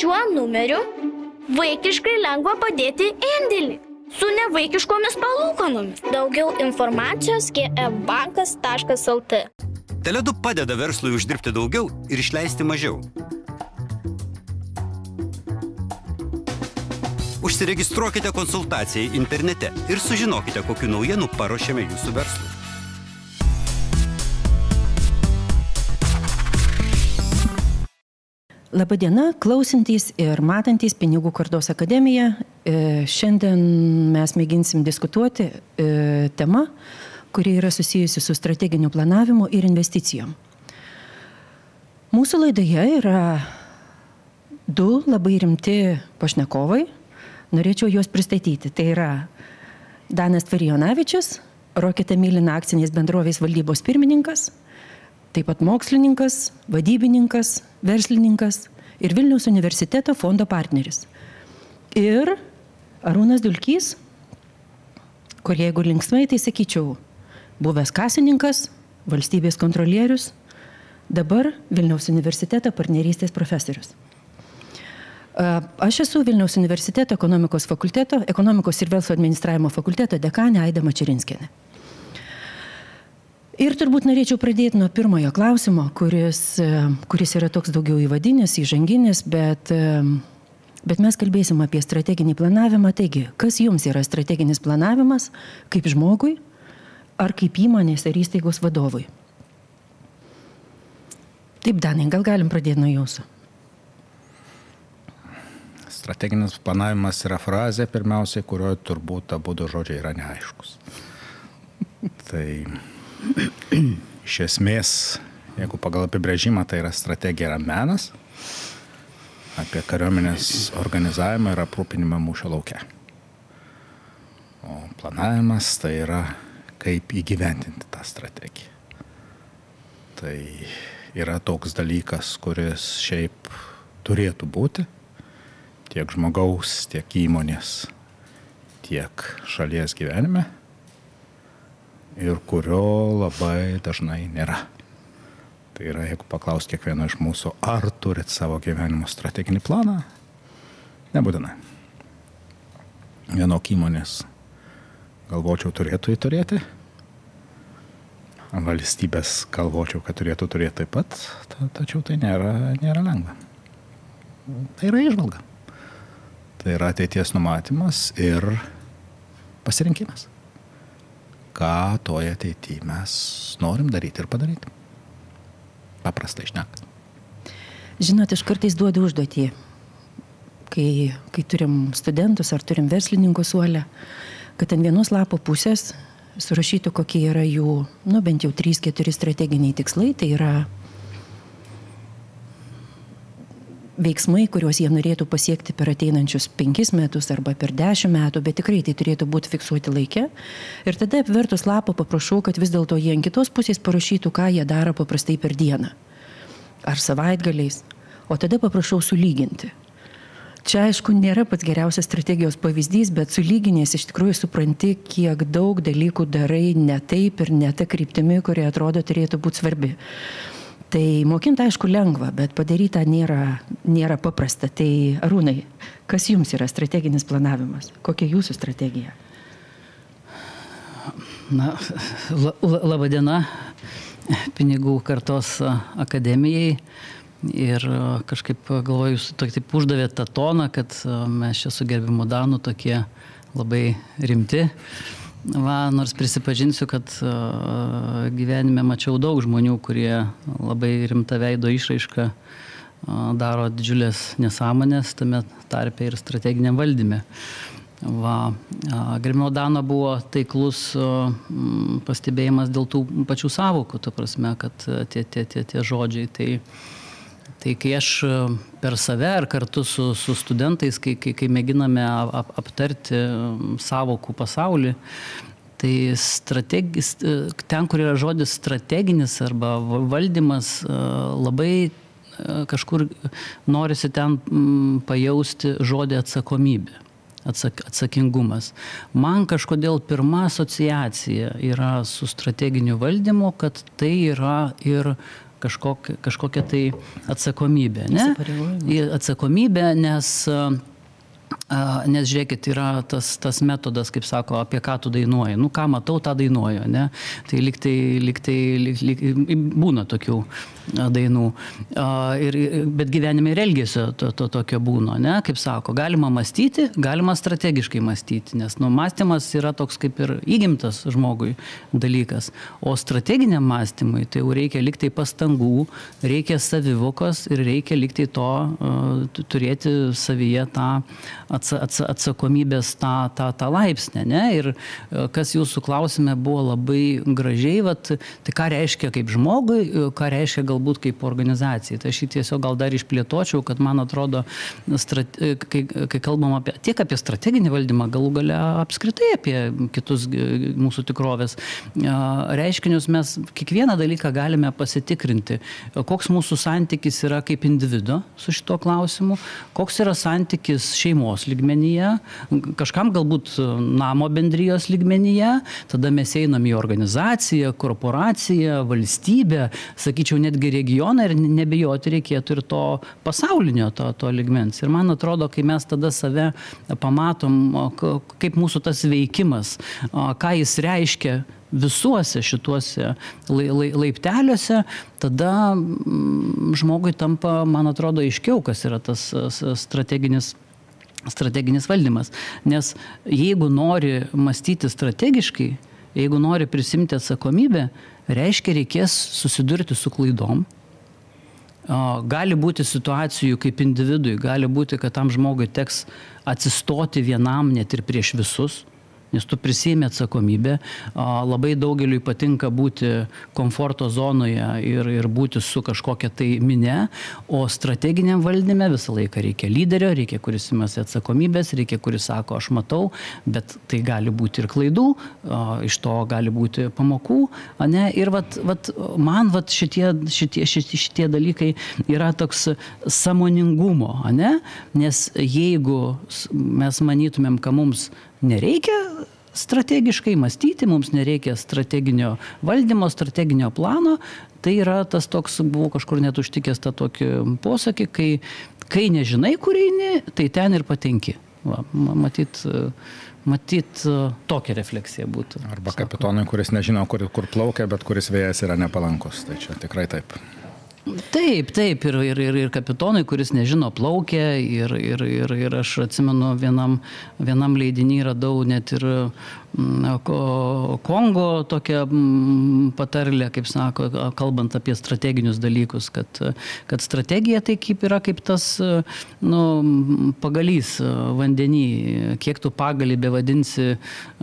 Šiuo numeriu vaikiškai lengva padėti indėlį su nevaikiškomis palūkanomis. Daugiau informacijos gebankas.lt. Teledu padeda verslui uždirbti daugiau ir išleisti mažiau. Užsiregistruokite konsultacijai internete ir sužinokite, kokiu naujienų paruošėme jūsų verslui. Labadiena, klausantys ir matantys Pinigų kardos akademiją. E, šiandien mes mėginsim diskutuoti e, tema, kuri yra susijusi su strateginiu planavimu ir investicijom. Mūsų laidoje yra du labai rimti pašnekovai. Norėčiau juos pristatyti. Tai yra Danas Tvarijonavičius, Roketa Mylina akcinės bendrovės valdybos pirmininkas taip pat mokslininkas, vadybininkas, verslininkas ir Vilniaus universiteto fondo partneris. Ir Arūnas Dulkys, kur jeigu linksmai, tai sakyčiau, buvęs kasininkas, valstybės kontrolierius, dabar Vilniaus universiteto partnerystės profesorius. Aš esu Vilniaus universiteto ekonomikos fakulteto, ekonomikos ir verslo administravimo fakulteto dekanė Aida Mačirinskienė. Ir turbūt norėčiau pradėti nuo pirmojo klausimo, kuris, e, kuris yra toks daugiau įvadinis, įžanginis, bet, e, bet mes kalbėsim apie strateginį planavimą. Taigi, kas jums yra strateginis planavimas kaip žmogui, ar kaip įmonės ar įstaigos vadovui? Taip, Danai, gal galim pradėti nuo jūsų. Strateginis planavimas yra frazė, pirmiausiai, kurioje turbūt abu du žodžiai yra neaiškus. tai Iš esmės, jeigu pagal apibrėžimą tai yra strategija, yra menas apie kariuomenės organizavimą ir aprūpinimą mūšio laukia. O planavimas tai yra kaip įgyventinti tą strategiją. Tai yra toks dalykas, kuris šiaip turėtų būti tiek žmogaus, tiek įmonės, tiek šalies gyvenime ir kurio labai dažnai nėra. Tai yra, jeigu paklaus kiekvieno iš mūsų, ar turit savo gyvenimo strateginį planą, nebūtinai. Vienok įmonės galvočiau turėtų jį turėti, valstybės galvočiau, kad turėtų turėti taip pat, tačiau tai nėra, nėra lengva. Tai yra išvalga. Tai yra ateities numatymas ir pasirinkimas ką toje ateityje mes norim daryti ir padaryti. Paprastai šnekant. Žinot, aš kartais duodu užduotį, kai, kai turim studentus ar turim verslininkų suolę, kad ant vienos lapo pusės surašytų, kokie yra jų, nu bent jau 3-4 strateginiai tikslai, tai yra veiksmai, kuriuos jie norėtų pasiekti per ateinančius penkis metus arba per dešimt metų, bet tikrai tai turėtų būti fiksuoti laikė. Ir tada apvertus lapą paprašau, kad vis dėlto jie ant kitos pusės parašytų, ką jie daro paprastai per dieną. Ar savaitgaliais. O tada paprašau sulyginti. Čia aišku nėra pats geriausias strategijos pavyzdys, bet sulyginės iš tikrųjų supranti, kiek daug dalykų darai ne taip ir ne tą kryptimį, kurie atrodo turėtų būti svarbi. Tai mokinti aišku lengva, bet padaryta nėra, nėra paprasta. Tai arūnai, kas jums yra strateginis planavimas? Kokia jūsų strategija? Na, la, la, laba diena, pinigų kartos akademijai. Ir kažkaip galvoju, jūs tokį uždavėte tą toną, kad mes čia su gerbimu Danu tokie labai rimti. Va, nors prisipažinsiu, kad uh, gyvenime mačiau daug žmonių, kurie labai rimta veido išraišką uh, daro didžiulės nesąmonės, tame tarpe ir strateginiam valdyme. Va, Grimio Dano buvo taiklus pastebėjimas dėl tų pačių savokų, ta prasme, kad tie, tie, tie, tie žodžiai. Tai, Tai kai aš per save ar kartu su, su studentais, kai, kai, kai mėginame ap, aptarti savokų pasaulį, tai strategis, ten, kur yra žodis strateginis arba valdymas, labai kažkur norisi ten pajausti žodį atsakomybė. Atsak, atsakingumas. Man kažkodėl pirma asociacija yra su strateginiu valdymu, kad tai yra ir kažkokia, kažkokia tai atsakomybė. Ne? Atsakomybę, nes Nes žiūrėkit, yra tas, tas metodas, kaip sako, apie ką tu dainuoji. Nu, ką matau, tą dainuoju, ne? Tai liktai, liktai, lik, lik, būna tokių dainų. Ir, bet gyvenime ir elgesio to, to tokio būna, ne? Kaip sako, galima mąstyti, galima strategiškai mąstyti, nes nu, mąstymas yra toks kaip ir įgimtas žmogui dalykas. O strateginiam mąstymui tai jau reikia liktai pastangų, reikia savivokos ir reikia liktai to turėti savyje tą atsa, atsa, atsakomybės tą, tą, tą laipsnį. Ne? Ir e, kas jūsų klausime buvo labai gražiai, vat, tai ką reiškia kaip žmogui, e, ką reiškia galbūt kaip organizacijai. Tai aš jį tiesiog gal dar išplėtočiau, kad man atrodo, strate, kai, kai kalbam apie, tiek apie strateginį valdymą, galų gale apskritai apie kitus mūsų tikrovės reiškinius, mes kiekvieną dalyką galime pasitikrinti, koks mūsų santykis yra kaip individo su šito klausimu, koks yra santykis šeimos lygmenyje, kažkam galbūt namo bendrijos lygmenyje, tada mes einam į organizaciją, korporaciją, valstybę, sakyčiau, netgi regioną ir nebijoti reikėtų ir to pasaulinio to, to lygmens. Ir man atrodo, kai mes tada save pamatom, kaip mūsų tas veikimas, ką jis reiškia visuose šituose laipteliuose, tada žmogui tampa, man atrodo, aiškiau, kas yra tas strateginis strateginis valdymas. Nes jeigu nori mąstyti strategiškai, jeigu nori prisimti atsakomybę, reiškia reikės susidurti su klaidom. Gali būti situacijų kaip individui, gali būti, kad tam žmogui teks atsistoti vienam net ir prieš visus nes tu prisėmė atsakomybę. Labai daugeliui patinka būti komforto zonoje ir, ir būti su kažkokia tai minė, o strateginiam valdyme visą laiką reikia lyderio, reikia, kuris imasi atsakomybės, reikia, kuris sako, aš matau, bet tai gali būti ir klaidų, iš to gali būti pamokų. Ne? Ir vat, vat, man vat, šitie, šitie, šitie, šitie dalykai yra toks samoningumo, ne? nes jeigu mes manytumėm, kad mums nereikia strategiškai mąstyti, mums nereikia strateginio valdymo, strateginio plano. Tai yra tas toks, buvau kažkur net užtikęs tą tokį posakį, kai, kai nežinai, kur eini, tai ten ir patenki. Va, matyt, matyt, tokia refleksija būtų. Arba kapitonui, kuris nežino, kur, kur plaukia, bet kuris vėjas yra nepalankus. Tai čia tikrai taip. Taip, taip, ir, ir, ir, ir kapitonai, kuris nežino plaukia, ir, ir, ir, ir aš atsimenu vienam, vienam leidinį radau net ir Kongo tokia patarlė, kaip sako, kalbant apie strateginius dalykus, kad, kad strategija tai kaip yra kaip tas nu, pagalys vandenį, kiek tu pagalį bevadinsi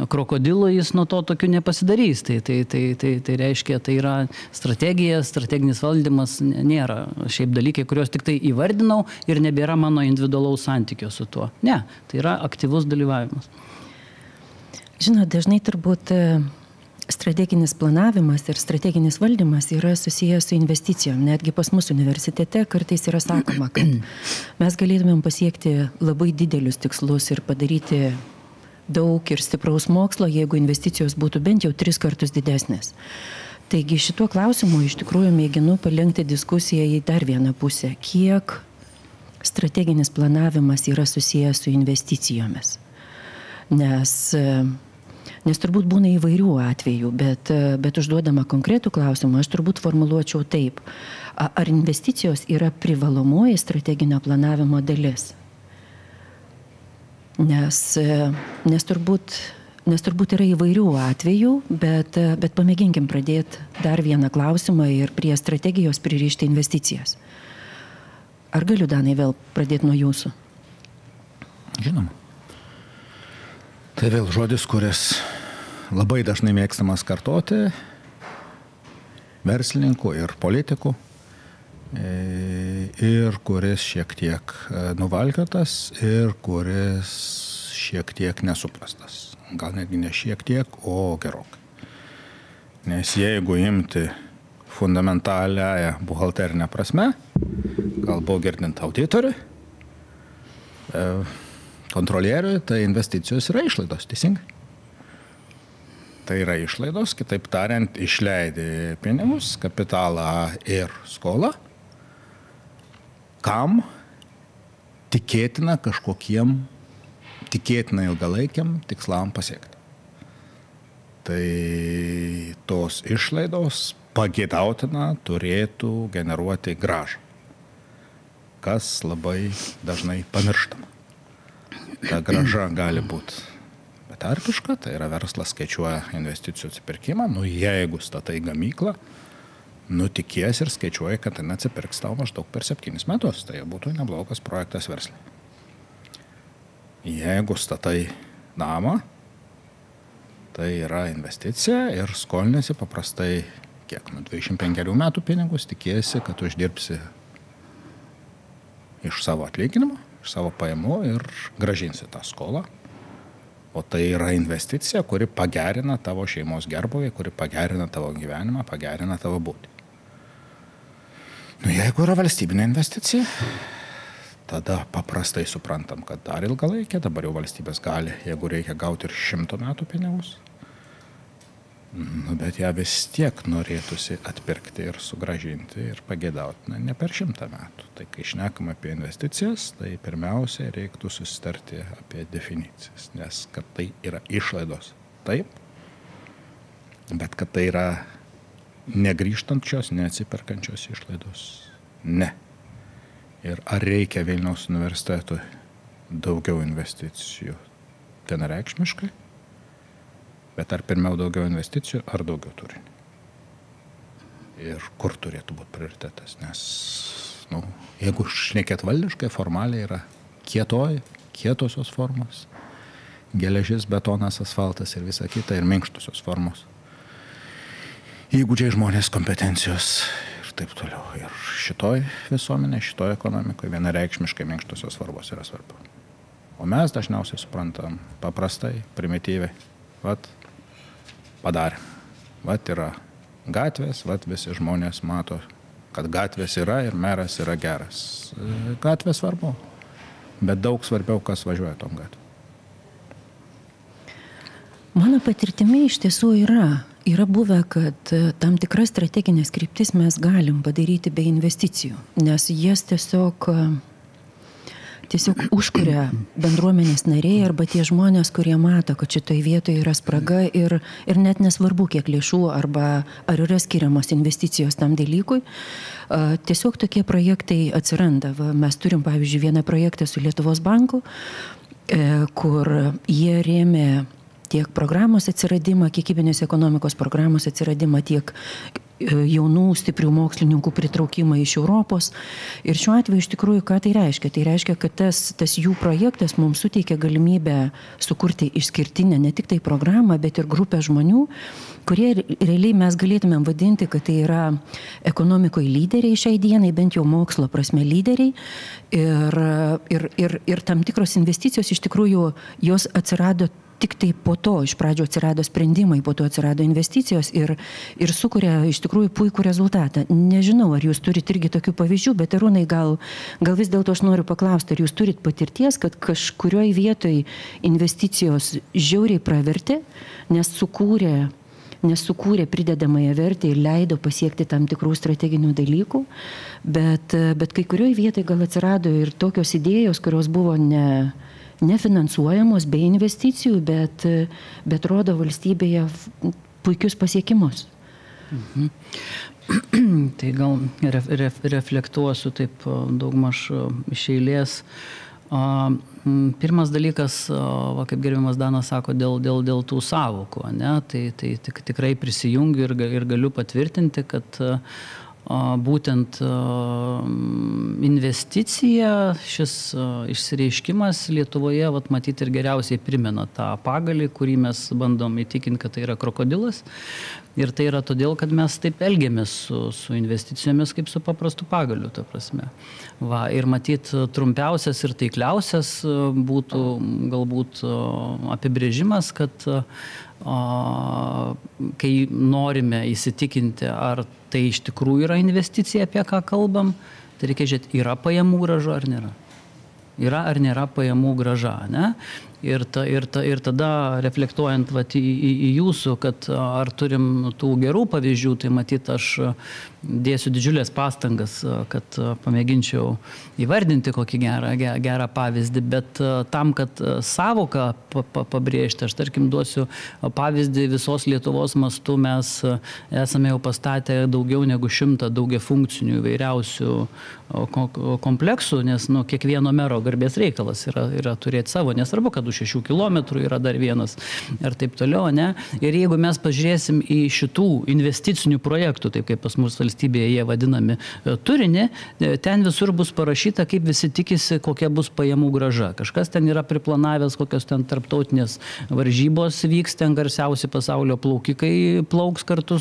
krokodilu, jis nuo to tokiu nepasidarys. Tai, tai, tai, tai, tai reiškia, tai yra strategija, strateginis valdymas nėra šiaip dalykai, kuriuos tik tai įvardinau ir nebėra mano individualaus santykio su tuo. Ne, tai yra aktyvus dalyvavimas. Žinot, dažnai turbūt e, strateginis planavimas ir strateginis valdymas yra susijęs su investicijom. Netgi pas mūsų universitete kartais yra sakoma, kad mes galėtumėm pasiekti labai didelius tikslus ir padaryti daug ir stipraus mokslo, jeigu investicijos būtų bent jau tris kartus didesnės. Taigi šituo klausimu iš tikrųjų mėginu palenkti diskusiją į dar vieną pusę. Kiek strateginis planavimas yra susijęs su investicijomis. Nes Nes turbūt būna įvairių atvejų, bet, bet užduodama konkretų klausimą, aš turbūt formuluočiau taip. Ar investicijos yra privalomoji strateginio planavimo dalis? Nes, nes, turbūt, nes turbūt yra įvairių atvejų, bet, bet pamėginkim pradėti dar vieną klausimą ir prie strategijos pririšti investicijas. Ar galiu, Danai, vėl pradėti nuo jūsų? Žinoma. Tai vėl žodis, kuris labai dažnai mėgstamas kartoti verslininkų ir politikų e, ir kuris šiek tiek e, nuvalkiotas ir kuris šiek tiek nesuprastas. Gal netgi ne šiek tiek, o gerokai. Nes jeigu imti fundamentaliąją buhalterinę prasme, gal buvo girdint auditoriui, e, kontrolieriui, tai investicijos yra išlaidos, teisingai? Tai yra išlaidos, kitaip tariant, išleidai pinigus, kapitalą ir skolą. Kam tikėtina kažkokiem, tikėtina ilgalaikiam tikslam pasiekti. Tai tos išlaidos pagėdautina turėtų generuoti gražą, kas labai dažnai pamirštama. Ta graža gali būti betarpiška, tai yra verslas skaičiuoja investicijų atsipirkimą, nu jeigu statai gamyklą, nutikės ir skaičiuoja, kad ten atsipirks tau maždaug per septynis metus, tai būtų neblogas projektas verslai. Jeigu statai namą, tai yra investicija ir skolinasi paprastai kiek, nu 25 metų pinigus, tikėsi, kad uždirbsi iš savo atlyginimo, iš savo pajamų ir gražinsi tą skolą. O tai yra investicija, kuri pagerina tavo šeimos gerbuvį, kuri pagerina tavo gyvenimą, pagerina tavo būtį. Nu, jeigu yra valstybinė investicija, tada paprastai suprantam, kad dar ilgalaikė, dabar jau valstybės gali, jeigu reikia gauti ir šimto metų pinigus, Nu, bet ją vis tiek norėtųsi atpirkti ir sugražinti ir pagėdauti, na, ne per šimtą metų. Tai kai šnekam apie investicijas, tai pirmiausia reiktų susitarti apie definicijas, nes kad tai yra išlaidos. Taip, bet kad tai yra negryžtančios, neatsiperkančios išlaidos. Ne. Ir ar reikia Vilniaus universitetui daugiau investicijų? Vienareikšmiškai Bet ar pirmiau daugiau investicijų, ar daugiau turinio? Ir kur turėtų būti prioritetas? Nes, nu, jeigu šnekėt valdiškai, formaliai yra kietoji, kietosios formos, geležis, betonas, asfaltas ir visa kita, ir minkštosios formos. Įgūdžiai žmonės, kompetencijos taip toliau. Ir šitoj visuomenė, šitoj ekonomikoje vienareikšmiškai minkštosios svarbos yra svarbu. O mes dažniausiai suprantam paprastai, primityviai. Vat padarėm. Vat yra gatvės, vat visi žmonės mato, kad gatvės yra ir meras yra geras. Gatvės svarbu, bet daug svarbiau, kas važiuoja tom gatvėm. Mano patirtimi iš tiesų yra. Yra buvę, kad e, tam tikras strateginės kryptis mes galim padaryti be investicijų, nes jas tiesiog tiesiog užkuria bendruomenės nariai arba tie žmonės, kurie mato, kad šitoje vietoje yra spraga ir, ir net nesvarbu, kiek lėšų arba ar yra skiriamos investicijos tam dalykui. Tiesiog tokie projektai atsiranda. Va, mes turim, pavyzdžiui, vieną projektą su Lietuvos banku, e, kur jie rėmė tiek programos atsiradimą, kiekybinės ekonomikos programos atsiradimą, tiek E, jaunų stiprių mokslininkų pritraukimą iš Europos. Ir šiuo atveju iš tikrųjų ką tai reiškia? Tai reiškia, kad tas, tas jų projektas mums suteikia galimybę sukurti išskirtinę ne tik tai programą, bet ir grupę žmonių, kurie realiai mes galėtumėm vadinti, kad tai yra ekonomikoje lyderiai šiai dienai, bent jau mokslo prasme lyderiai. Ir, ir, ir, ir tam tikros investicijos iš tikrųjų jos atsirado tik tai po to iš pradžių atsirado sprendimai, po to atsirado investicijos ir, ir sukuria iš tikrųjų puikų rezultatą. Nežinau, ar jūs turite irgi tokių pavyzdžių, bet Arūnai, gal, gal vis dėlto aš noriu paklausti, ar jūs turite patirties, kad kažkurioje vietoje investicijos žiauriai pravertė, nes sukūrė nes sukūrė pridedamąją vertę ir leido pasiekti tam tikrų strateginių dalykų, bet, bet kai kurioje vietoje gal atsirado ir tokios idėjos, kurios buvo ne, nefinansuojamos be investicijų, bet, bet rodo valstybėje puikius pasiekimus. Mhm. Tai gal ref, ref, reflektuosiu taip daugmaž iš eilės. Pirmas dalykas, va, kaip gerbiamas Danas sako, dėl, dėl, dėl tų savokų, tai, tai tik, tikrai prisijungiu ir, ir galiu patvirtinti, kad būtent investicija, šis išsireiškimas Lietuvoje, vat, matyti ir geriausiai primena tą pagalį, kurį mes bandom įtikinti, kad tai yra krokodilas. Ir tai yra todėl, kad mes taip elgiamės su, su investicijomis kaip su paprastu pagaliu, ta prasme. Va, ir matyt, trumpiausias ir taikliausias būtų galbūt apibrėžimas, kad kai norime įsitikinti, ar tai iš tikrųjų yra investicija, apie ką kalbam, tai reikia žiūrėti, yra pajamų graža ar nėra. Yra ar nėra pajamų graža. Ne? Ir, ta, ir, ta, ir tada reflektuojant vat, į, į, į jūsų, kad ar turim tų gerų pavyzdžių, tai matyt, aš dėsiu didžiulės pastangas, kad pamėginčiau įvardinti kokį gerą, gerą pavyzdį, bet tam, kad savoką pabrėžti, aš tarkim duosiu pavyzdį visos Lietuvos mastu, mes esame jau pastatę daugiau negu šimtą daugia funkcinių įvairiausių kompleksų, nes nu, kiekvieno mero garbės reikalas yra, yra turėti savo, nesvarbu, kad už 6 km yra dar vienas ir taip toliau, ne? Ir jeigu mes pažiūrėsim į šitų investicinių projektų, taip kaip pas mus valstybėje jie vadinami, e, turinį, e, ten visur bus parašyta, kaip visi tikisi, kokia bus pajamų graža. Kažkas ten yra priplanavęs, kokios ten tarptautinės varžybos vyks, ten garsiausi pasaulio plaukikai plauks kartu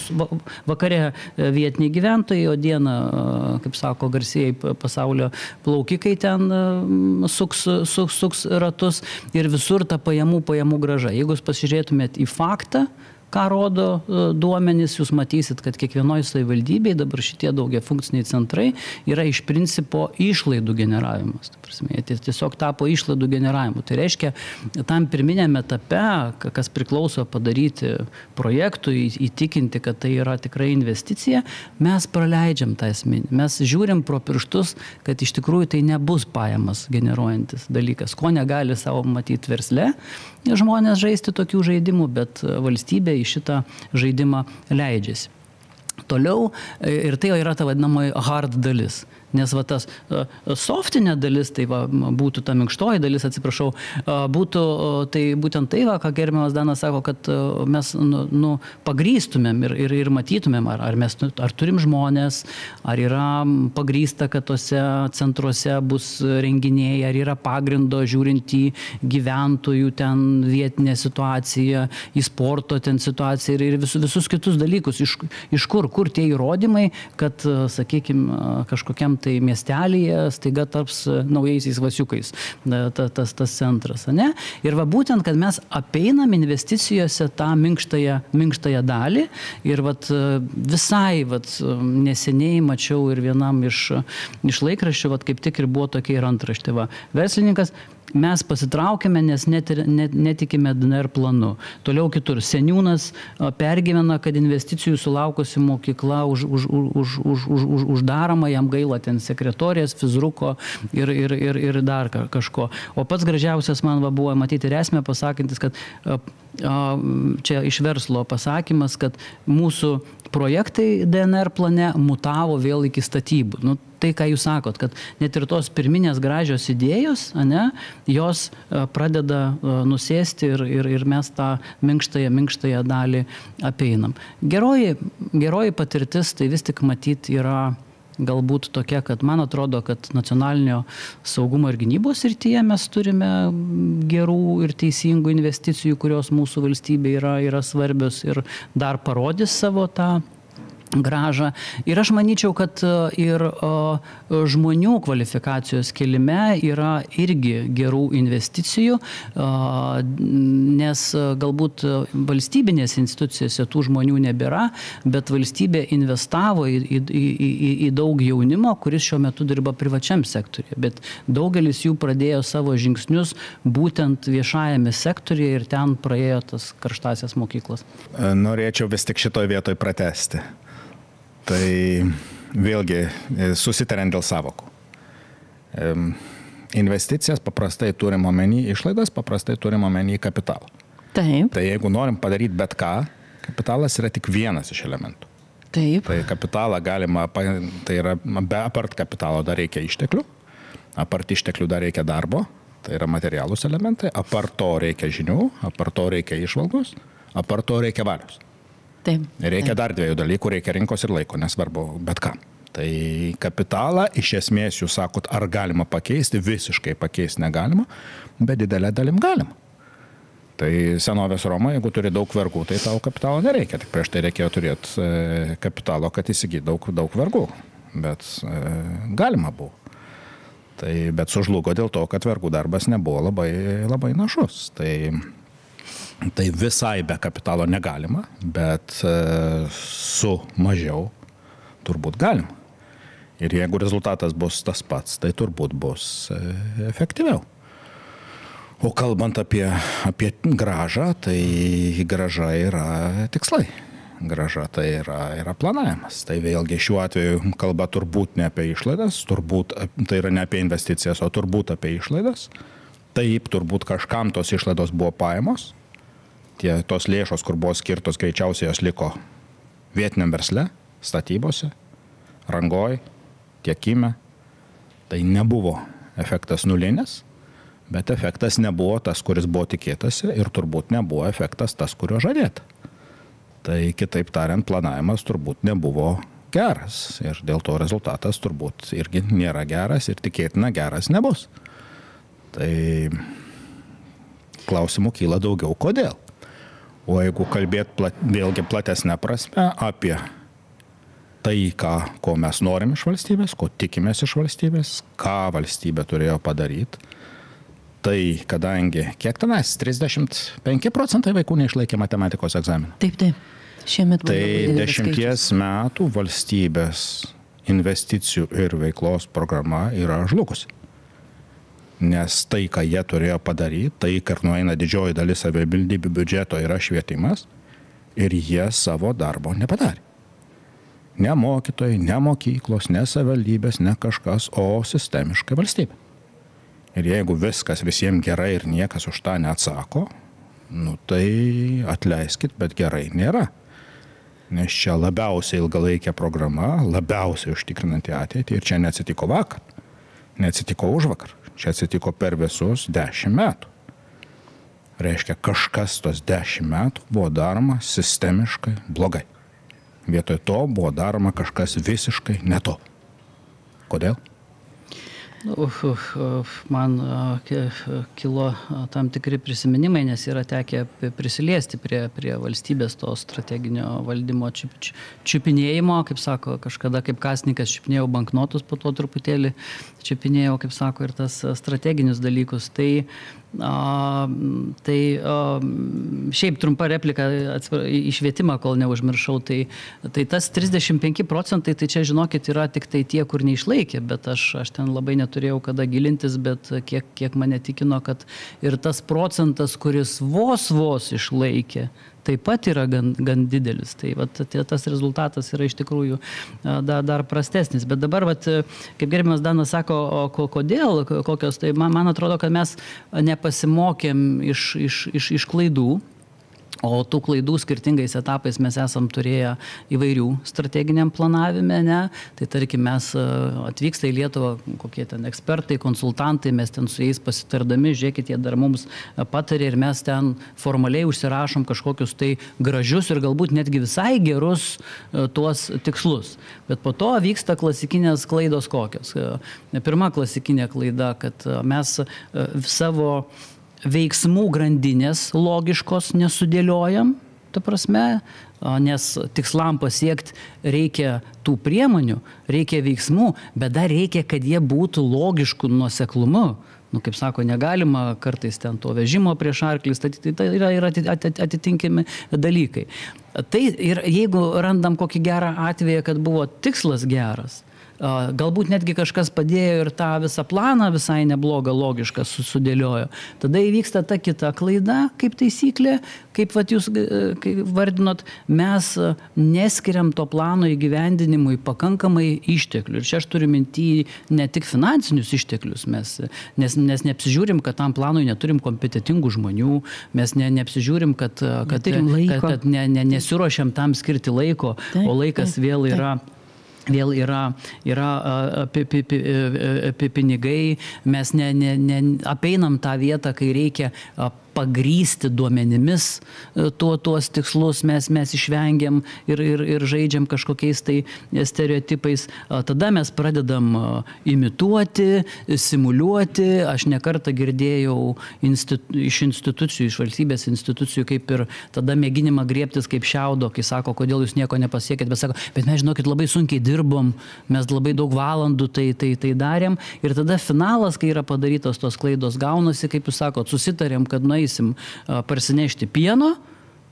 vakare e, vietiniai gyventojai, o dieną, kaip sako, garsiai pasaulio plaukikai ten suks, suks, suks ratus ir visur ta pajamų, pajamų graža. Jeigu jūs pasižiūrėtumėt į faktą, ką rodo e, duomenys, jūs matysit, kad kiekvienoje savivaldybėje dabar šitie daugia funkciniai centrai yra iš principo išlaidų generavimas. Prasme, tiesiog tapo išlaidų generavimu. Tai reiškia, tam pirminėme etape, kas priklauso padaryti projektui, įtikinti, kad tai yra tikrai investicija, mes praleidžiam tą esminį. Mes žiūrim pro pirštus, kad iš tikrųjų tai nebus pajamas generuojantis dalykas, ko negali savo matyti versle, žmonės žaisti tokių žaidimų, bet valstybė į šitą žaidimą leidžiasi. Toliau ir tai yra ta vadinamoji hard dalis. Nes va tas e, softinė dalis, tai va, būtų ta minkštoji dalis, atsiprašau, e, būtų tai būtent tai, va, ką gerbiamas Danas sako, kad e, mes nu, nu, pagrystumėm ir, ir, ir matytumėm, ar, ar mes ar turim žmonės, ar yra pagrysta, kad tose centruose bus renginiai, ar yra pagrindo žiūrint į gyventojų ten vietinę situaciją, į sporto ten situaciją ir, ir visus, visus kitus dalykus. Iš, iš kur, kur tie įrodymai, kad, sakykime, kažkokiam tai miestelėje staiga taps e, naujaisiais vasiukais ta, tas, tas centras. Ne? Ir va būtent, kad mes apeinam investicijose tą minkštąją, minkštąją dalį ir vat, e, visai vat, neseniai mačiau ir vienam iš, iš laikraščių, vat, kaip tik ir buvo tokia ir antraštė. Va. Verslininkas mes pasitraukėme, nes net, net, netikime DNR planu. Toliau kitur. Seniūnas pergyvena, kad investicijų sulaukusi mokykla už, už, už, už, už, už, uždaroma, jam gaila ten sekretorės, fizruko ir, ir, ir, ir dar kažko. O pats gražiausias man va, buvo matyti ir esmė pasakantis, kad čia iš verslo pasakymas, kad mūsų projektai DNR plane mutavo vėl iki statybų. Nu, tai, ką jūs sakot, kad net ir tos pirminės gražios idėjos, ne, jos pradeda nusėsti ir, ir, ir mes tą minkštąją, minkštąją dalį apeinam. Geroji, geroji patirtis tai vis tik matyti yra galbūt tokia, kad man atrodo, kad nacionalinio saugumo ir gynybos rytyje mes turime gerų ir teisingų investicijų, kurios mūsų valstybė yra, yra svarbios ir dar parodys savo tą gražą. Ir aš manyčiau, kad e, ir žmonių kvalifikacijos kelime yra irgi gerų investicijų, nes galbūt valstybinėse institucijose tų žmonių nebėra, bet valstybė investavo į, į, į, į daug jaunimo, kuris šiuo metu dirba privačiam sektoriuje. Bet daugelis jų pradėjo savo žingsnius būtent viešajame sektoriuje ir ten praėjo tas karštasias mokyklas. Norėčiau vis tik šitoje vietoje pratesti. Tai vėlgi e, susitariant dėl savokų. Investicijas paprastai turim omeny, išlaidas paprastai turim omeny kapitalą. Taip. Tai jeigu norim padaryti bet ką, kapitalas yra tik vienas iš elementų. Taip. Tai kapitalą galima, tai yra be apart kapitalo dar reikia išteklių, apart išteklių dar reikia darbo, tai yra materialūs elementai, apart to reikia žinių, apart to reikia išvalgos, apart to reikia valios. Taip. Reikia taip. dar dviejų dalykų, reikia rinkos ir laiko, nesvarbu, bet ką. Tai kapitalą iš esmės jūs sakot, ar galima pakeisti, visiškai pakeisti negalima, bet didelę dalim galima. Tai senovės Roma, jeigu turi daug vergų, tai tau kapitalo nereikia, tik prieš tai reikėjo turėti e, kapitalo, kad įsigyti daug, daug vergų. Bet e, galima buvo. Tai, bet sužlugo dėl to, kad vergų darbas nebuvo labai, labai našus. Tai Tai visai be kapitalo negalima, bet e, su mažiau turbūt galima. Ir jeigu rezultatas bus tas pats, tai turbūt bus e, efektyviau. O kalbant apie, apie gražą, tai graža yra tikslai. Graža tai yra, yra planavimas. Tai vėlgi šiuo atveju kalba turbūt ne apie išlaidas, turbūt tai yra ne apie investicijas, o turbūt apie išlaidas. Taip, turbūt kažkam tos išlaidos buvo paėmos. Tie, tos lėšos, kur buvo skirtos, greičiausiai jos liko vietiniam versle, statybose, rangoj, tiekime. Tai nebuvo efektas nulinis, bet efektas nebuvo tas, kuris buvo tikėtasi ir turbūt nebuvo efektas tas, kurio žadėta. Tai kitaip tariant, planavimas turbūt nebuvo geras ir dėl to rezultatas turbūt irgi nėra geras ir tikėtina geras nebus. Tai klausimų kyla daugiau kodėl. O jeigu kalbėt plat, vėlgi platesnę prasme apie tai, ką, ko mes norim iš valstybės, ko tikimės iš valstybės, ką valstybė turėjo padaryti. Tai kadangi, kiek tenais, 35 procentai vaikų neišlaikė matematikos egzaminą. Taip, taip. Šiemet Tai dešimties skaičius. metų valstybės investicijų ir veiklos programa yra žlugusi. Nes tai, ką jie turėjo padaryti, tai, kad nueina didžioji dalis savivaldybių biudžeto yra švietimas ir jie savo darbo nepadarė. Ne mokytojai, ne mokyklos, ne savivaldybės, ne kažkas, o sistemiškai valstybė. Ir jeigu viskas visiems gerai ir niekas už tą neatsako, nu tai atleiskit, bet gerai nėra. Nes čia labiausiai ilgalaikė programa, labiausiai užtikrinanti ateitį ir čia neatsitiko vakar, neatsitiko už vakar, čia atsitiko per visus dešimt metų. Reiškia, kažkas tos dešimt metų buvo daroma sistemiškai blogai. Vietoj to buvo daroma kažkas visiškai ne to. Kodėl? Uf, uf, Man ki- kilo tam tikri prisiminimai, nes yra tekę prisiliesti prie, prie valstybės to strateginio valdymo čiup, čiup- čiupinėjimo, kaip sako, kažkada kaip kasnikas čiupinėjau banknotus, po to truputėlį čiupinėjau, kaip sako, ir tas strateginius dalykus. Tai, a, tai a, šiaip trumpa replika į į švietimą, kol neužmiršau, tai, tai tas 35 procentai, tai čia žinokit, yra tik tai tie, kur neišlaikė, bet aš, aš ten labai neturėjau kada gilintis, bet kiek, kiek mane tikino, kad ir tas procentas, kuris vos vos išlaikė, taip pat yra gan, gan didelis. Tai vat, tas rezultatas yra iš tikrųjų da, dar prastesnis. Bet dabar, vat, kaip gerbiamas Danas sako, o ko, kodėl, ko- kokios, tai man, man atrodo, kad mes nepasimokėm iš, iš, iš, iš klaidų. O tų klaidų skirtingais etapais mes esam turėję įvairių strateginiam planavime, ne? Tai tarkim, mes e, atvyksta į Lietuvą kokie ten ekspertai, konsultantai, mes ten su jais pasitardami, žiūrėkit, jie dar mums e, patarė ir mes ten formaliai užsirašom kažkokius tai gražius ir galbūt netgi visai gerus e, tuos tikslus. Bet po to vyksta klasikinės klaidos kokios. Pirma klasikinė klaida, kad mes savo veiksmų grandinės logiškos nesudėliojam, ta prasme, nes tikslam pasiekti reikia tų priemonių, reikia veiksmų, bet dar reikia, kad jie būtų logiškų nuoseklumu. Nu, kaip sako, negalima kartais ten to vežimo prieš arklį statyti, tai yra, yra ati- ati- atitinkami dalykai. Tai ir jeigu randam kokį gerą atvejį, kad buvo tikslas geras, Galbūt netgi kažkas padėjo ir tą visą planą visai neblogą, logišką su- sudėliojo. Tada įvyksta ta kita klaida, kaip taisyklė, kaip vat, jūs e, kaip vardinot, mes e, neskiriam to plano įgyvendinimui pakankamai išteklių. Ir čia aš turiu mintį ne tik finansinius išteklius, mes, nes, nes neapsižiūrim, kad tam planui neturim kompetitingų žmonių, mes ne, neapsižiūrim, kad, e, kad, kad, kad ne, ne, nesiuošiam tam skirti laiko, Taip, o laikas taip, vėl taip. Vėl yra, yra a, a, pi, pi, pi, e, e, pi, pinigai, mes ne, ne, ne, apeinam tą vietą, kai reikia pagrysti duomenimis e, tuo, tuos tikslus, mes, mes išvengiam ir, ir, ir žaidžiam kažkokiais tai stereotipais. Tada mes pradedam imituoti, simuliuoti. Aš nekartą girdėjau institu, iš institucijų, iš valstybės institucijų, kaip ir tada mėginimą griebtis kaip šiaudo, kai sako, kodėl jūs nieko nepasiekėt, bet sako, bet mes žinokit labai sunkiai dirbom, mes labai daug valandų tai, tai, tai darėm. Ir tada finalas, kai yra padarytos tos klaidos, gaunasi, kaip jūs sakot, susitarėm, kad nueisim a, parsinešti pieno.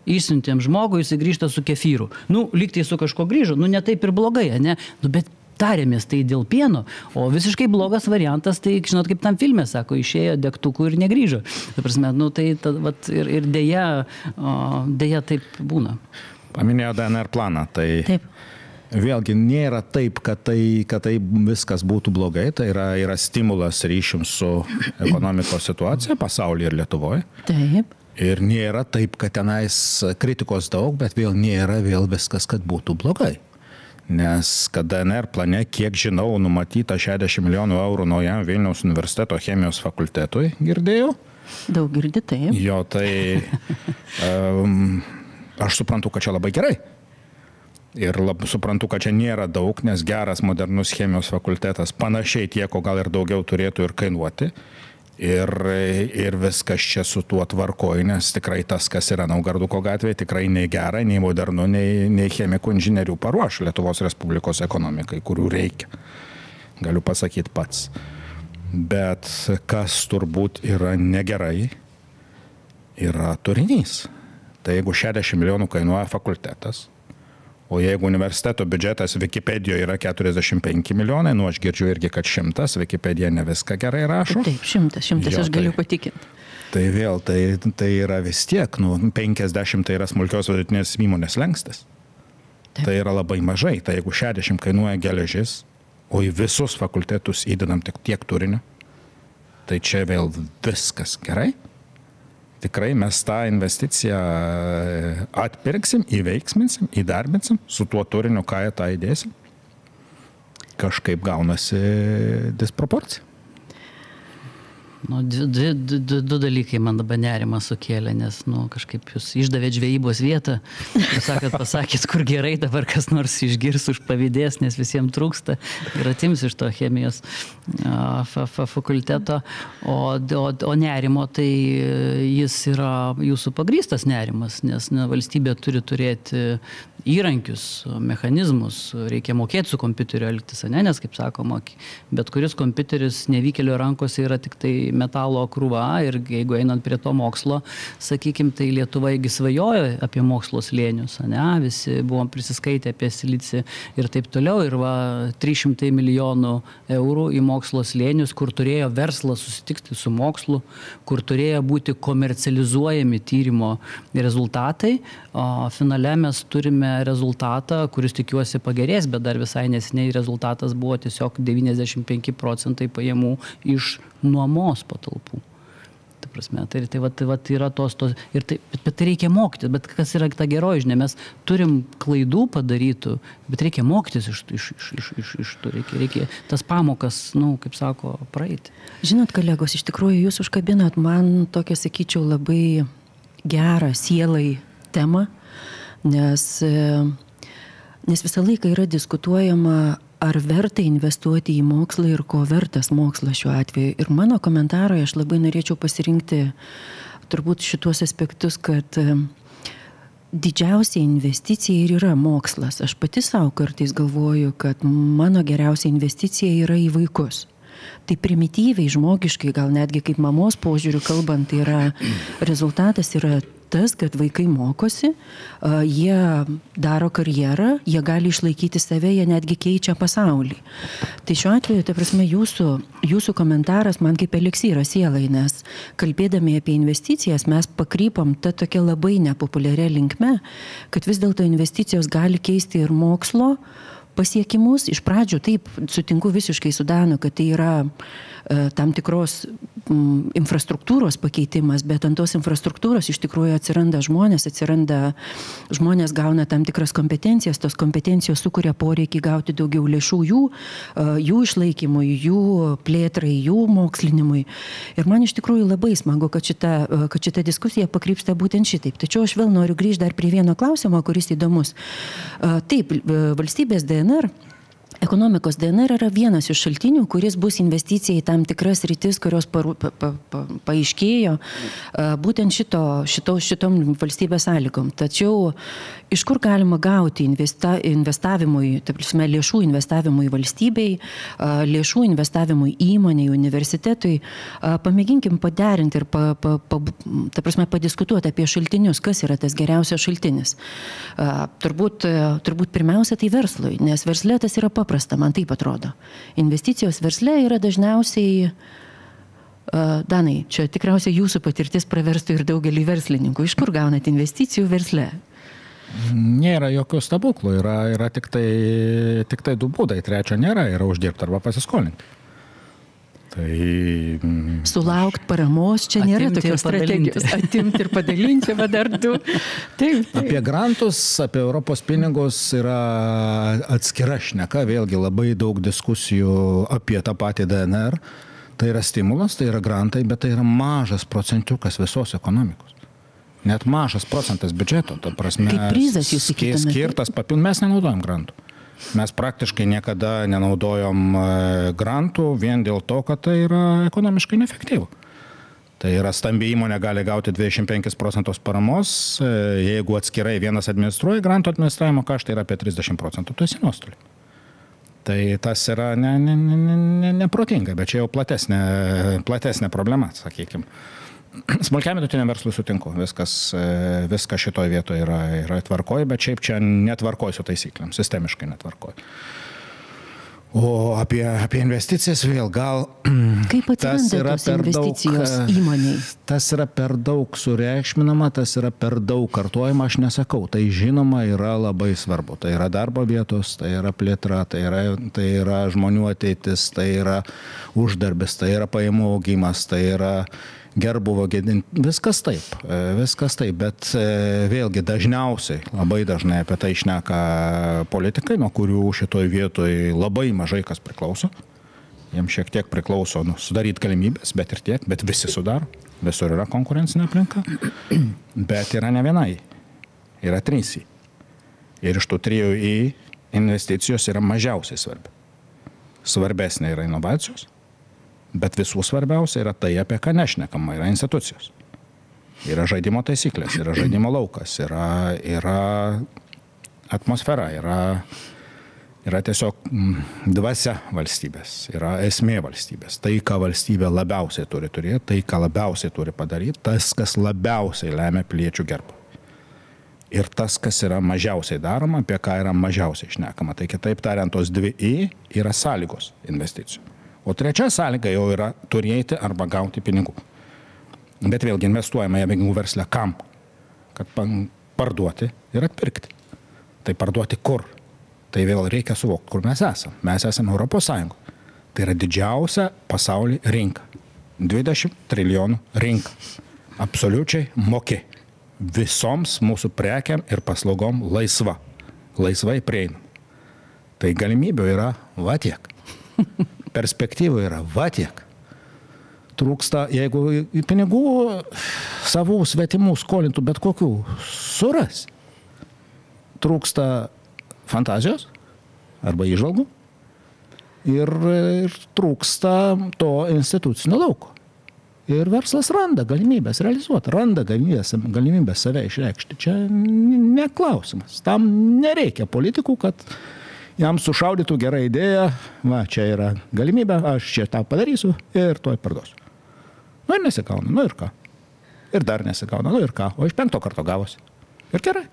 Išsiuntėm žmogų, jis grįžta su kefyru. Nu, lygtai su kažko grįžo, nu ne taip ir blogai, ne? Nu, bet tarėmės tai dėl pieno, o visiškai blogas variantas, tai žinot, kaip tam filmė sako, išėjo degtukų ir negrįžo. Ta prasme, nu, tai ta, vat, ir, ir dėja, dėja taip būna. Paminėjo DNR planą, tai Taip. Vėlgi nėra taip, kad tai, kad tai viskas būtų blogai, tai yra, yra stimulas ryšium su ekonomikos situacija pasaulyje ir Lietuvoje. Taip. Ir nėra taip, kad tenais kritikos daug, bet vėl nėra vėl viskas, kad būtų blogai. Nes kad DNR plane, kiek žinau, numatyta 60 milijonų eurų naujam Vilniaus universiteto chemijos fakultetui, girdėjau. Daug girdi taip. Jo, tai um, aš suprantu, kad čia labai gerai. Ir lab, suprantu, kad čia nėra daug, nes geras modernus chemijos fakultetas panašiai tiek, o gal ir daugiau turėtų ir kainuoti. Ir, ir viskas čia su tuo tvarkoju, nes tikrai tas, kas yra Naugarduko gatvėje, tikrai nei gera, nei modernu, nei, nei chemikų inžinierių paruoš Lietuvos Respublikos ekonomikai, kurių reikia. Galiu pasakyti pats. Bet kas turbūt yra negerai, yra turinys. Tai jeigu 60 milijonų kainuoja fakultetas, O jeigu universiteto biudžetas Wikipedijoje yra 45 milijonai, nu aš girdžiu irgi, kad šimtas, Wikipedija ne viską gerai rašo. Taip, šimtas, šimtas, Jo, aš galiu tai- patikinti. Tai vėl, tai, tai yra vis tiek, nu, 50 tai yra smulkios vidutinės įmonės lengstis. Taip. Tai yra labai mažai. Tai jeigu 60 kainuoja geležis, o į visus fakultetus įdedam tik tiek turinio, tai čia vėl viskas gerai. Tikrai mes tą investiciją atpirksim, įveiksminsim, įdarbinsim su tuo turiniu, ką į tą įdėsim. Kažkaip gaunasi disproporcija. Nu, dvi, du, du, du dalykai man dabar nerimą sukėlė, nes nu, kažkaip jūs išdavėt žvejybos vietą, jūs sakėt, pasakėt, kur gerai dabar kas nors išgirs už pavydės, nes visiems trūksta ir atims iš to chemijos fakulteto, o, o, o nerimo tai jis yra jūsų pagrystas nerimas, nes na, valstybė turi turėti įrankius, mechanizmus, reikia mokėti su kompiuteriu elgtis, ne? nes, kaip sakoma, bet kuris kompiuteris nevykėlio rankose yra tik tai metalo krūva ir jeigu einant prie to mokslo, sakykime, tai Lietuva įgi svajojo apie mokslo slėnius, ne? visi buvom prisiskaitę apie silicį ir taip toliau, ir va 300 milijonų eurų į mokslo slėnius, kur turėjo verslas susitikti su mokslu, kur turėjo būti komercializuojami tyrimo rezultatai, o finale mes turime rezultatą, kuris tikiuosi pagerės, bet dar visai nesiniai rezultatas buvo tiesiog 95 procentai pajamų iš nuomos patalpų. Ta prasme, tai, tai, va, tai va, yra tos, tos ir tai, bet, bet tai reikia mokytis, bet kas yra ta geroji žinia, mes turim klaidų padarytų, bet reikia mokytis iš, iš, iš, iš, iš, iš to, reikia, reikia tas pamokas, na, nu, kaip sako, praeiti. Žinot, kolegos, iš tikrųjų jūs užkabinot man tokią, sakyčiau, labai gerą sielai temą, nes, nes visą laiką yra diskutuojama, ar verta investuoti į mokslą ir ko vertas mokslas šiuo atveju. Ir mano komentaroje aš labai norėčiau pasirinkti turbūt šituos aspektus, kad didžiausia investicija ir yra mokslas. Aš pati savo kartais galvoju, kad mano geriausia investicija yra į vaikus. Tai primityviai, žmogiškai, gal netgi kaip mamos požiūriu kalbant, tai yra rezultatas yra tas, kad vaikai mokosi, jie daro karjerą, jie gali išlaikyti save, jie netgi keičia pasaulį. Tai šiuo atveju, ta prasme, jūsų, jūsų komentaras man kaip eliksyras sielai, nes kalbėdami apie investicijas mes pakrypam tą tokią labai nepopuliarią linkmę, kad vis dėlto investicijos gali keisti ir mokslo, pasiekimus. Iš pradžių taip sutinku visiškai su Danu, kad tai yra e, tam tikros m, infrastruktūros pakeitimas, bet ant tos infrastruktūros iš tikrųjų atsiranda žmonės, atsiranda žmonės gauna tam tikras kompetencijas, tos kompetencijos sukuria poreikį gauti daugiau lėšų jų, e, jų išlaikymui, jų plėtrai, jų mokslinimui. Ir man iš tikrųjų labai smagu, kad šita, e, kad šita diskusija pakrypsta būtent šitaip. Tačiau aš vėl noriu grįžti dar prie vieno klausimo, kuris įdomus. E, taip, e, valstybės DNR DNR, ekonomikos DNR yra vienas iš šaltinių, kuris bus investicija į tam tikras rytis, kurios paru, pa, pa, pa, paaiškėjo būtent šito, šito, šitom valstybės sąlygom. Tačiau iš kur galima gauti investa, investavimui, taip prasme, lėšų investavimui valstybei, lėšų investavimui įmoniai, universitetui, pamėginkim paderinti ir pa, pa, pa, ta prasme, padiskutuoti apie šaltinius, kas yra tas geriausias šaltinis. Turbūt, turbūt pirmiausia tai verslui, nes verslė tas yra paprastas paprasta, man taip atrodo. Investicijos versle yra dažniausiai, Danai, čia tikriausiai jūsų patirtis praverstų ir daugelį verslininkų. Iš kur gaunat investicijų versle? Nėra jokių stebuklų, yra, yra tik, tai, tik tai du būdai, trečio nėra, yra uždirbti arba pasiskolinti. Tai... mm, Sulaukt paramos, čia nėra tokios strategijos. Atimti ir padalinti, va dar du. Taip, taip. Apie grantus, apie Europos pinigus yra atskira šneka, vėlgi labai daug diskusijų apie tą patį DNR. Tai yra stimulas, tai yra grantai, bet tai yra mažas procentiukas visos ekonomikos. Net mažas procentas biudžeto, ta prasme. Kaip prizas jūs taip? Skirtas papildomas, mes nenaudojam grantų. Mes praktiškai niekada nenaudojom e, grantų vien dėl to, kad tai yra ekonomiškai neefektyvu. Tai yra stambi įmonė gali gauti 25 procentus paramos, e, jeigu atskirai vienas administruoja, grantų administravimo kaštai yra apie 30 procentų, tu esi nuostoliai. Tai tas yra ne, ne, ne, ne, ne, neprotinga, bet čia jau platesnė, platesnė problema, sakykime. Smulkiam vidutiniam verslui sutinku, viskas, e, viskas šitoje vietoje yra, yra tvarkoj, bet šiaip čia netvarkoj su taisyklėm, sistemiškai netvarkoj. O apie, apie investicijas vėl gal Kaip atsiranda tos investicijos daug, e, įmoniai? Tas yra per daug sureikšminama, tas yra per daug kartuojama, aš nesakau. Tai žinoma yra labai svarbu. Tai yra darbo vietos, tai yra plėtra, tai yra, tai yra žmonių ateitis, tai yra uždarbis, tai yra pajamų augimas, tai yra gerbuvo gėdinti. Viskas taip, e, viskas taip, bet e, vėlgi dažniausiai, labai dažnai apie tai išneka politikai, nuo kurių šitoj vietoj labai mažai kas priklauso. Jiems šiek tiek priklauso nu, sudaryti galimybės, bet ir tiek, bet visi sudaro. Visur yra konkurencinė aplinka. Bet yra ne vienai. Yra trys. į. Ir iš tų trijų į investicijos yra mažiausiai svarbi. Svarbesnė yra inovacijos, bet visų svarbiausia yra tai, apie ką nešnekama, yra institucijos. Yra žaidimo taisyklės, yra žaidimo laukas, yra, yra atmosfera, yra, yra tiesiog mm, dvasia valstybės, yra esmė valstybės. Tai, ką valstybė labiausiai turi turėti, tai, ką labiausiai turi padaryti, tas, kas labiausiai lemia piliečių gerbą. Ir tas, kas yra mažiausiai daroma, apie ką yra mažiausiai išnekama. Tai kitaip tariant, tos dvi į yra sąlygos investicijų. O trečia sąlyga jau yra turėti arba gauti pinigų. Bet vėlgi investuojama į pinigų verslę kam? Kad parduoti ir atpirkti. Tai parduoti kur? Tai vėl reikia suvokti, kur mes esame. Mes esame Europos Sąjungoje. Tai yra didžiausia pasaulyje rinka. 20 trilijonų rinka. Absoliučiai moki. Visoms mūsų prekiam ir paslaugom laisva. Laisvai prieinama. Tai galimybių yra va tiek. Perspektyvų yra va tiek. Trūksta, jeigu pinigų savų svetimų skolintų bet kokių suras. Trūksta fantazijos arba įžvalgų ir, ir trūksta to institucinio lauko. Ir verslas randa galimybės realizuoti, randa galimybės, galimybės save išreikšti. Čia neklausimas. Tam nereikia politikų, kad jam sušaudytų gerą idėją, va, čia yra galimybė, aš čia tą padarysiu ir to parduosiu. Nu ir nesigauna, nu ir ką. Ir dar nesigauna, nu ir ką. O iš penkto karto gavosi. Ir gerai.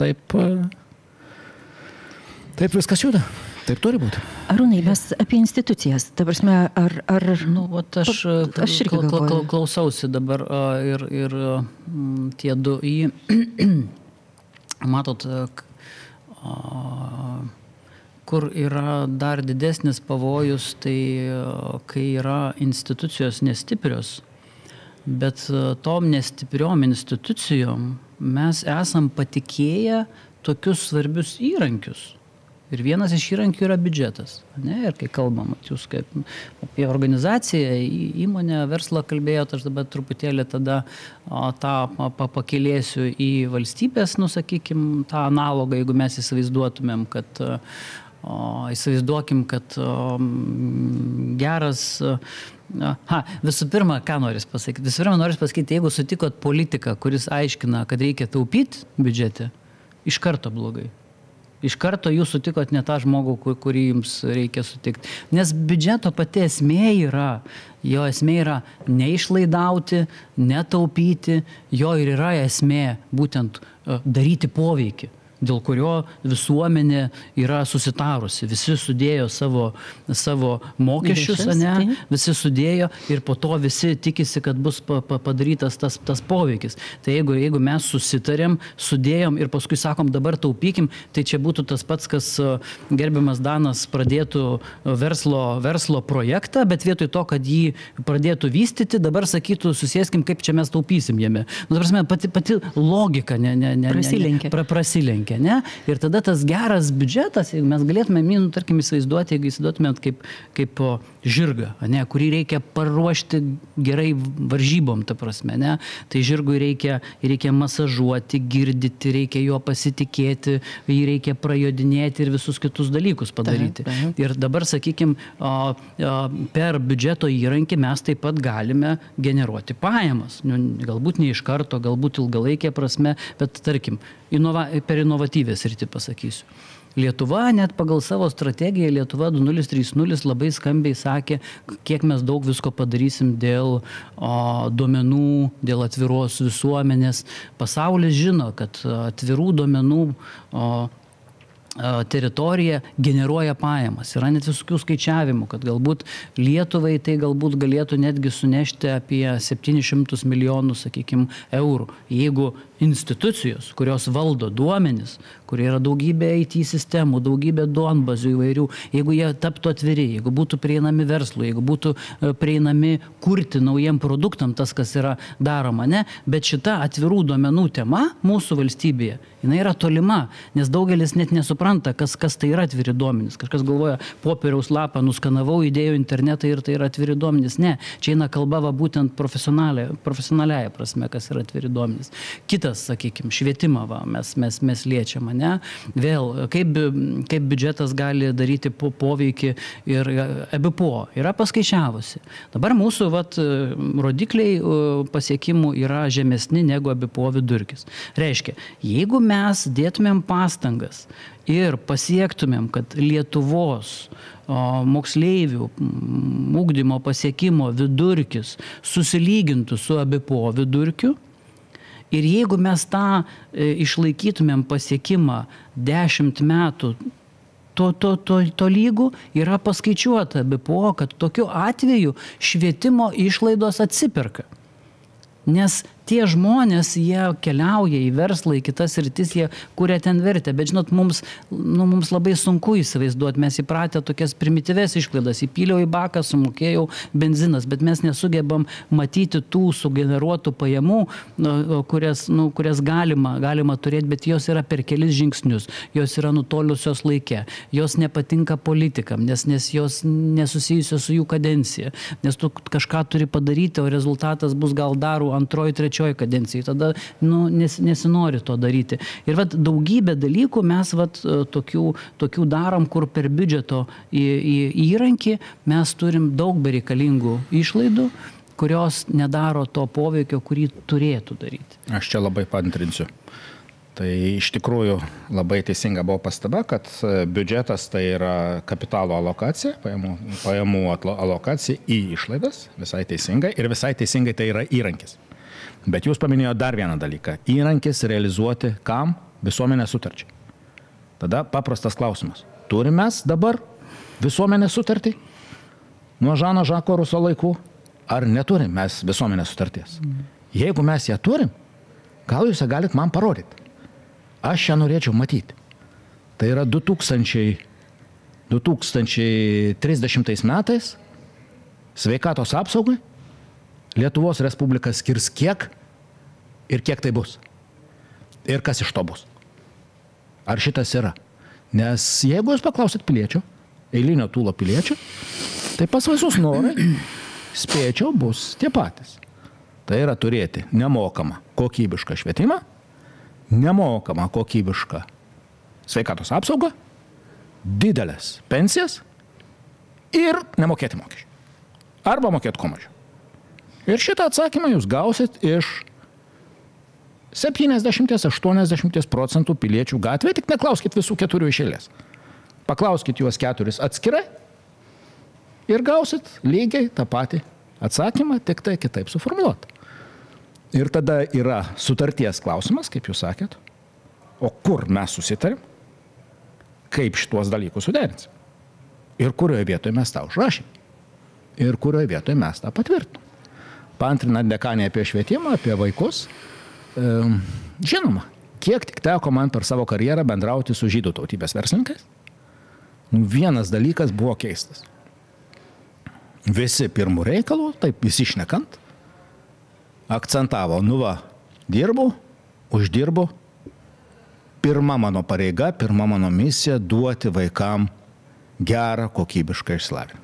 Taip, e, taip viskas juda. Taip turi būti. Arūnai, mes apie institucijas. Ta prasme, ar... ar Nu, vat aš, aš irgi kla- kla- klausausi dabar a, ir, ir tie du į... Matot, a, kur yra dar didesnis pavojus, tai kai yra institucijos nestiprios, bet tom nestipriom institucijom mes esam patikėję tokius svarbius įrankius. Ir vienas iš įrankių yra biudžetas. Ne? Ir kai kalbam, jūs kaip apie organizaciją, įmonę, verslą kalbėjote, aš dabar truputėlį tada tą pa- pa- pakėlėsiu į valstybės, nusakykim, tą analogą, jeigu mes įsivaizduotumėm, kad o, įsivaizduokim, kad o, geras o, Ha, visų pirma, ką noris pasakyti? Visų pirma, noris pasakyti, jeigu sutikot politiką, kuris aiškina, kad reikia taupyti biudžete, iš karto blogai. Iš karto jūs sutikot ne tą žmogų, ku- kurį jums reikia sutikti. Nes biudžeto pati esmė yra, jo esmė yra neišlaidauti, netaupyti, jo ir yra esmė būtent e, daryti poveikį. Dėl kurio visuomenė yra susitarusi. Visi sudėjo savo, savo mokesčius, Lėšas, ne, visi sudėjo ir po to visi tikisi, kad bus pa, pa, padarytas tas, tas poveikis. Tai jeigu, jeigu mes susitarėm, sudėjom ir paskui sakom, dabar taupykim, tai čia būtų tas pats, kas e, gerbiamas Danas pradėtų e, verslo, verslo projektą, bet vietoj to, kad jį pradėtų vystyti, dabar sakytų, susėskim, kaip čia mes taupysim jame. Nu, prasme, pati, pati logika ne, ne, ne, Prasilenkia. Ne, pra, prasilenkia, ne? Ir tada tas geras biudžetas, jeigu mes galėtume, nu, tarkim, įsivaizduoti, jeigu įsivaizduotumėt kaip, kaip žirgą, ne, kurį reikia paruošti gerai varžybom, ta prasme, ne? Tai žirgui reikia, reikia masažuoti, girdyti, reikia juo pasitikėti, jį reikia prajodinėti ir visus kitus dalykus padaryti. Taip, taip. Ir dabar, sakykime, per biudžeto įrankį mes taip pat galime generuoti pajamas. Nu, galbūt ne iš karto, galbūt ilgalaikė prasme, bet tarkim, inova, per inovatyvės rytį pasakysiu. Lietuva net pagal savo strategiją Lietuva 2030 labai skambiai sakė, kiek mes daug visko padarysim dėl o, duomenų, dėl atviros visuomenės. Pasaulis žino, kad atvirų duomenų o, teritorija generuoja pajamas. Yra net visokių skaičiavimų, kad galbūt Lietuvai tai galbūt galėtų netgi sunešti apie 700 milijonų, sakykime, eurų. Jeigu institucijos, kurios valdo duomenis, kurie yra daugybė IT sistemų, daugybė duonbazių įvairių, jeigu jie taptų atviri, jeigu būtų prieinami verslui, jeigu būtų e, prieinami kurti naujiem produktam tas, kas yra daroma, ne, bet šita atvirų duomenų tema mūsų valstybėje, jinai yra tolima, nes daugelis net nesupranta, kas, kas tai yra atviri duomenys. Kažkas galvoja, popieriaus lapą nuskanavau, įdėjau internetą ir tai yra atviri duomenys. Ne, čia eina kalba va, būtent profesionaliaja prasme, kas yra atviri duomenys. Kitas, sakykime, švietimą va, mes, mes, mes liečiame, ne? Vėl, kaip, kaip biudžetas gali daryti po, poveikį ir EBPO yra paskaičiavusi. Dabar mūsų vat, rodikliai e, pasiekimų yra žemesni negu EBPO vidurkis. Reiškia, jeigu mes dėtumėm pastangas ir pasiektumėm, kad Lietuvos moksleivių m, ugdymo pasiekimo vidurkis susilygintų su ABPO vidurkiu, Ir jeigu mes tą e, išlaikytumėm pasiekimą 10 metų to, to, to, to lygų, yra paskaičiuota BPO, kad tokiu atveju švietimo išlaidos atsiperka. Nes tie žmonės, jie keliauja į verslą, į kitas rytis, jie kuria ten vertę. Bet žinot, mums, nu, mums labai sunku įsivaizduoti, mes įpratę tokias primityves išlaidas. Įpyliau į baką, sumokėjau benzinas, bet mes nesugebam matyti tų sugeneruotų pajamų, nu, kurias, nu, kurias galima, galima turėti, bet jos yra per kelis žingsnius, jos yra nutolusios laike, jos nepatinka politikam, nes, nes jos nesusijusios su jų kadencija, nes tu kažką turi padaryti, o rezultatas bus gal darų antroji, trečioji kadencijai, tada nu, nes, nesinori to daryti. Ir vat, daugybę dalykų mes vat, e, tokių, tokių darom, kur per biudžeto į, į, įrankį mes turim daug bereikalingų išlaidų kurios nedaro to poveikio, kurį turėtų daryti. Aš čia labai pantrinsiu. Tai iš tikrųjų labai teisinga buvo pastaba, kad e, biudžetas tai yra kapitalo alokacija, pajamų, pajamų alokacija į išlaidas, visai teisingai, ir visai teisingai tai yra įrankis. Bet jūs paminėjote dar vieną dalyką. Įrankis realizuoti kam? Visuomenės sutarčiai. Tada paprastas klausimas. Turime mes dabar visuomenės sutartį? Nuo Žano Žako Ruso laikų? Ar neturim mes visuomenės sutarties? Jeigu mes ją turim, gal jūs ją galit man parodyti? Aš ją norėčiau matyti. Tai yra 2000, 2030 metais sveikatos apsaugai Lietuvos Respublika skirs kiek ir kiek tai bus. Ir kas iš to bus. Ar šitas yra? Nes jeigu jūs paklausit piliečio, eilinio tūlo piliečio, tai pas visus norai, spėčiau, bus tie patys. Tai yra turėti nemokamą kokybišką švietimą, nemokamą kokybišką sveikatos apsaugą, didelės pensijas ir nemokėti mokesčių. Arba mokėti kuo mažiau. Ir šitą atsakymą jūs gausit iš 70-80 procentų piliečių gatvėje, tik neklauskit visų keturių išėlės. Paklauskit juos keturis atskirai ir gausit lygiai tą patį atsakymą, tik tai kitaip suformuoluotą. Ir tada yra sutarties klausimas, kaip jūs sakėt. o kur mes susitarėm, kaip šituos dalykus suderinsim. Ir kurioje vietoje mes tą užrašėm. Ir kurioje vietoje mes tą patvirtinom. Pantrinant dekanė apie švietimą, apie vaikus. E, žinoma, kiek tik teko man per savo karjerą bendrauti su žydų tautybės verslininkais. Nu, vienas dalykas buvo keistas. Visi pirmų reikalų, taip įsišnekant, akcentavo, nu va, dirbu, uždirbu, pirma mano pareiga, pirma mano misija - duoti vaikam gerą, kokybišką išsilavinimą.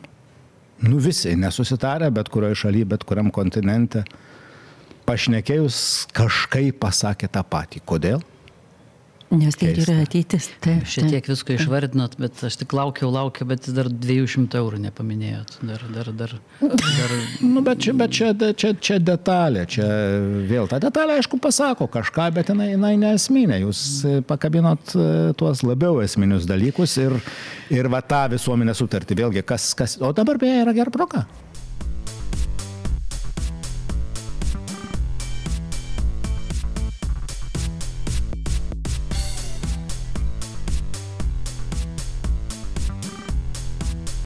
Nu visi nesusitarę, bet kurioje šalyje, bet kuriam kontinente, pašnekėjus kažkaip pasakė tą patį. Kodėl? Nes tai Keista. yra ateitis. Taip, Šiek tiek visko išvardinot, bet aš tik laukiau, laukiau, bet dar 200 eurų nepaminėjot. Dar, dar, dar. dar Nu, bet čia, bet čia, čia, čia detalė, čia vėl ta detalė, aišku, pasako kažką, bet jinai, jinai nesminė. Jūs pakabinot e, tuos labiau esminius dalykus ir, ir va tą visuomenę sutartį. Vėlgi, kas, kas, o dabar beje yra gera proga.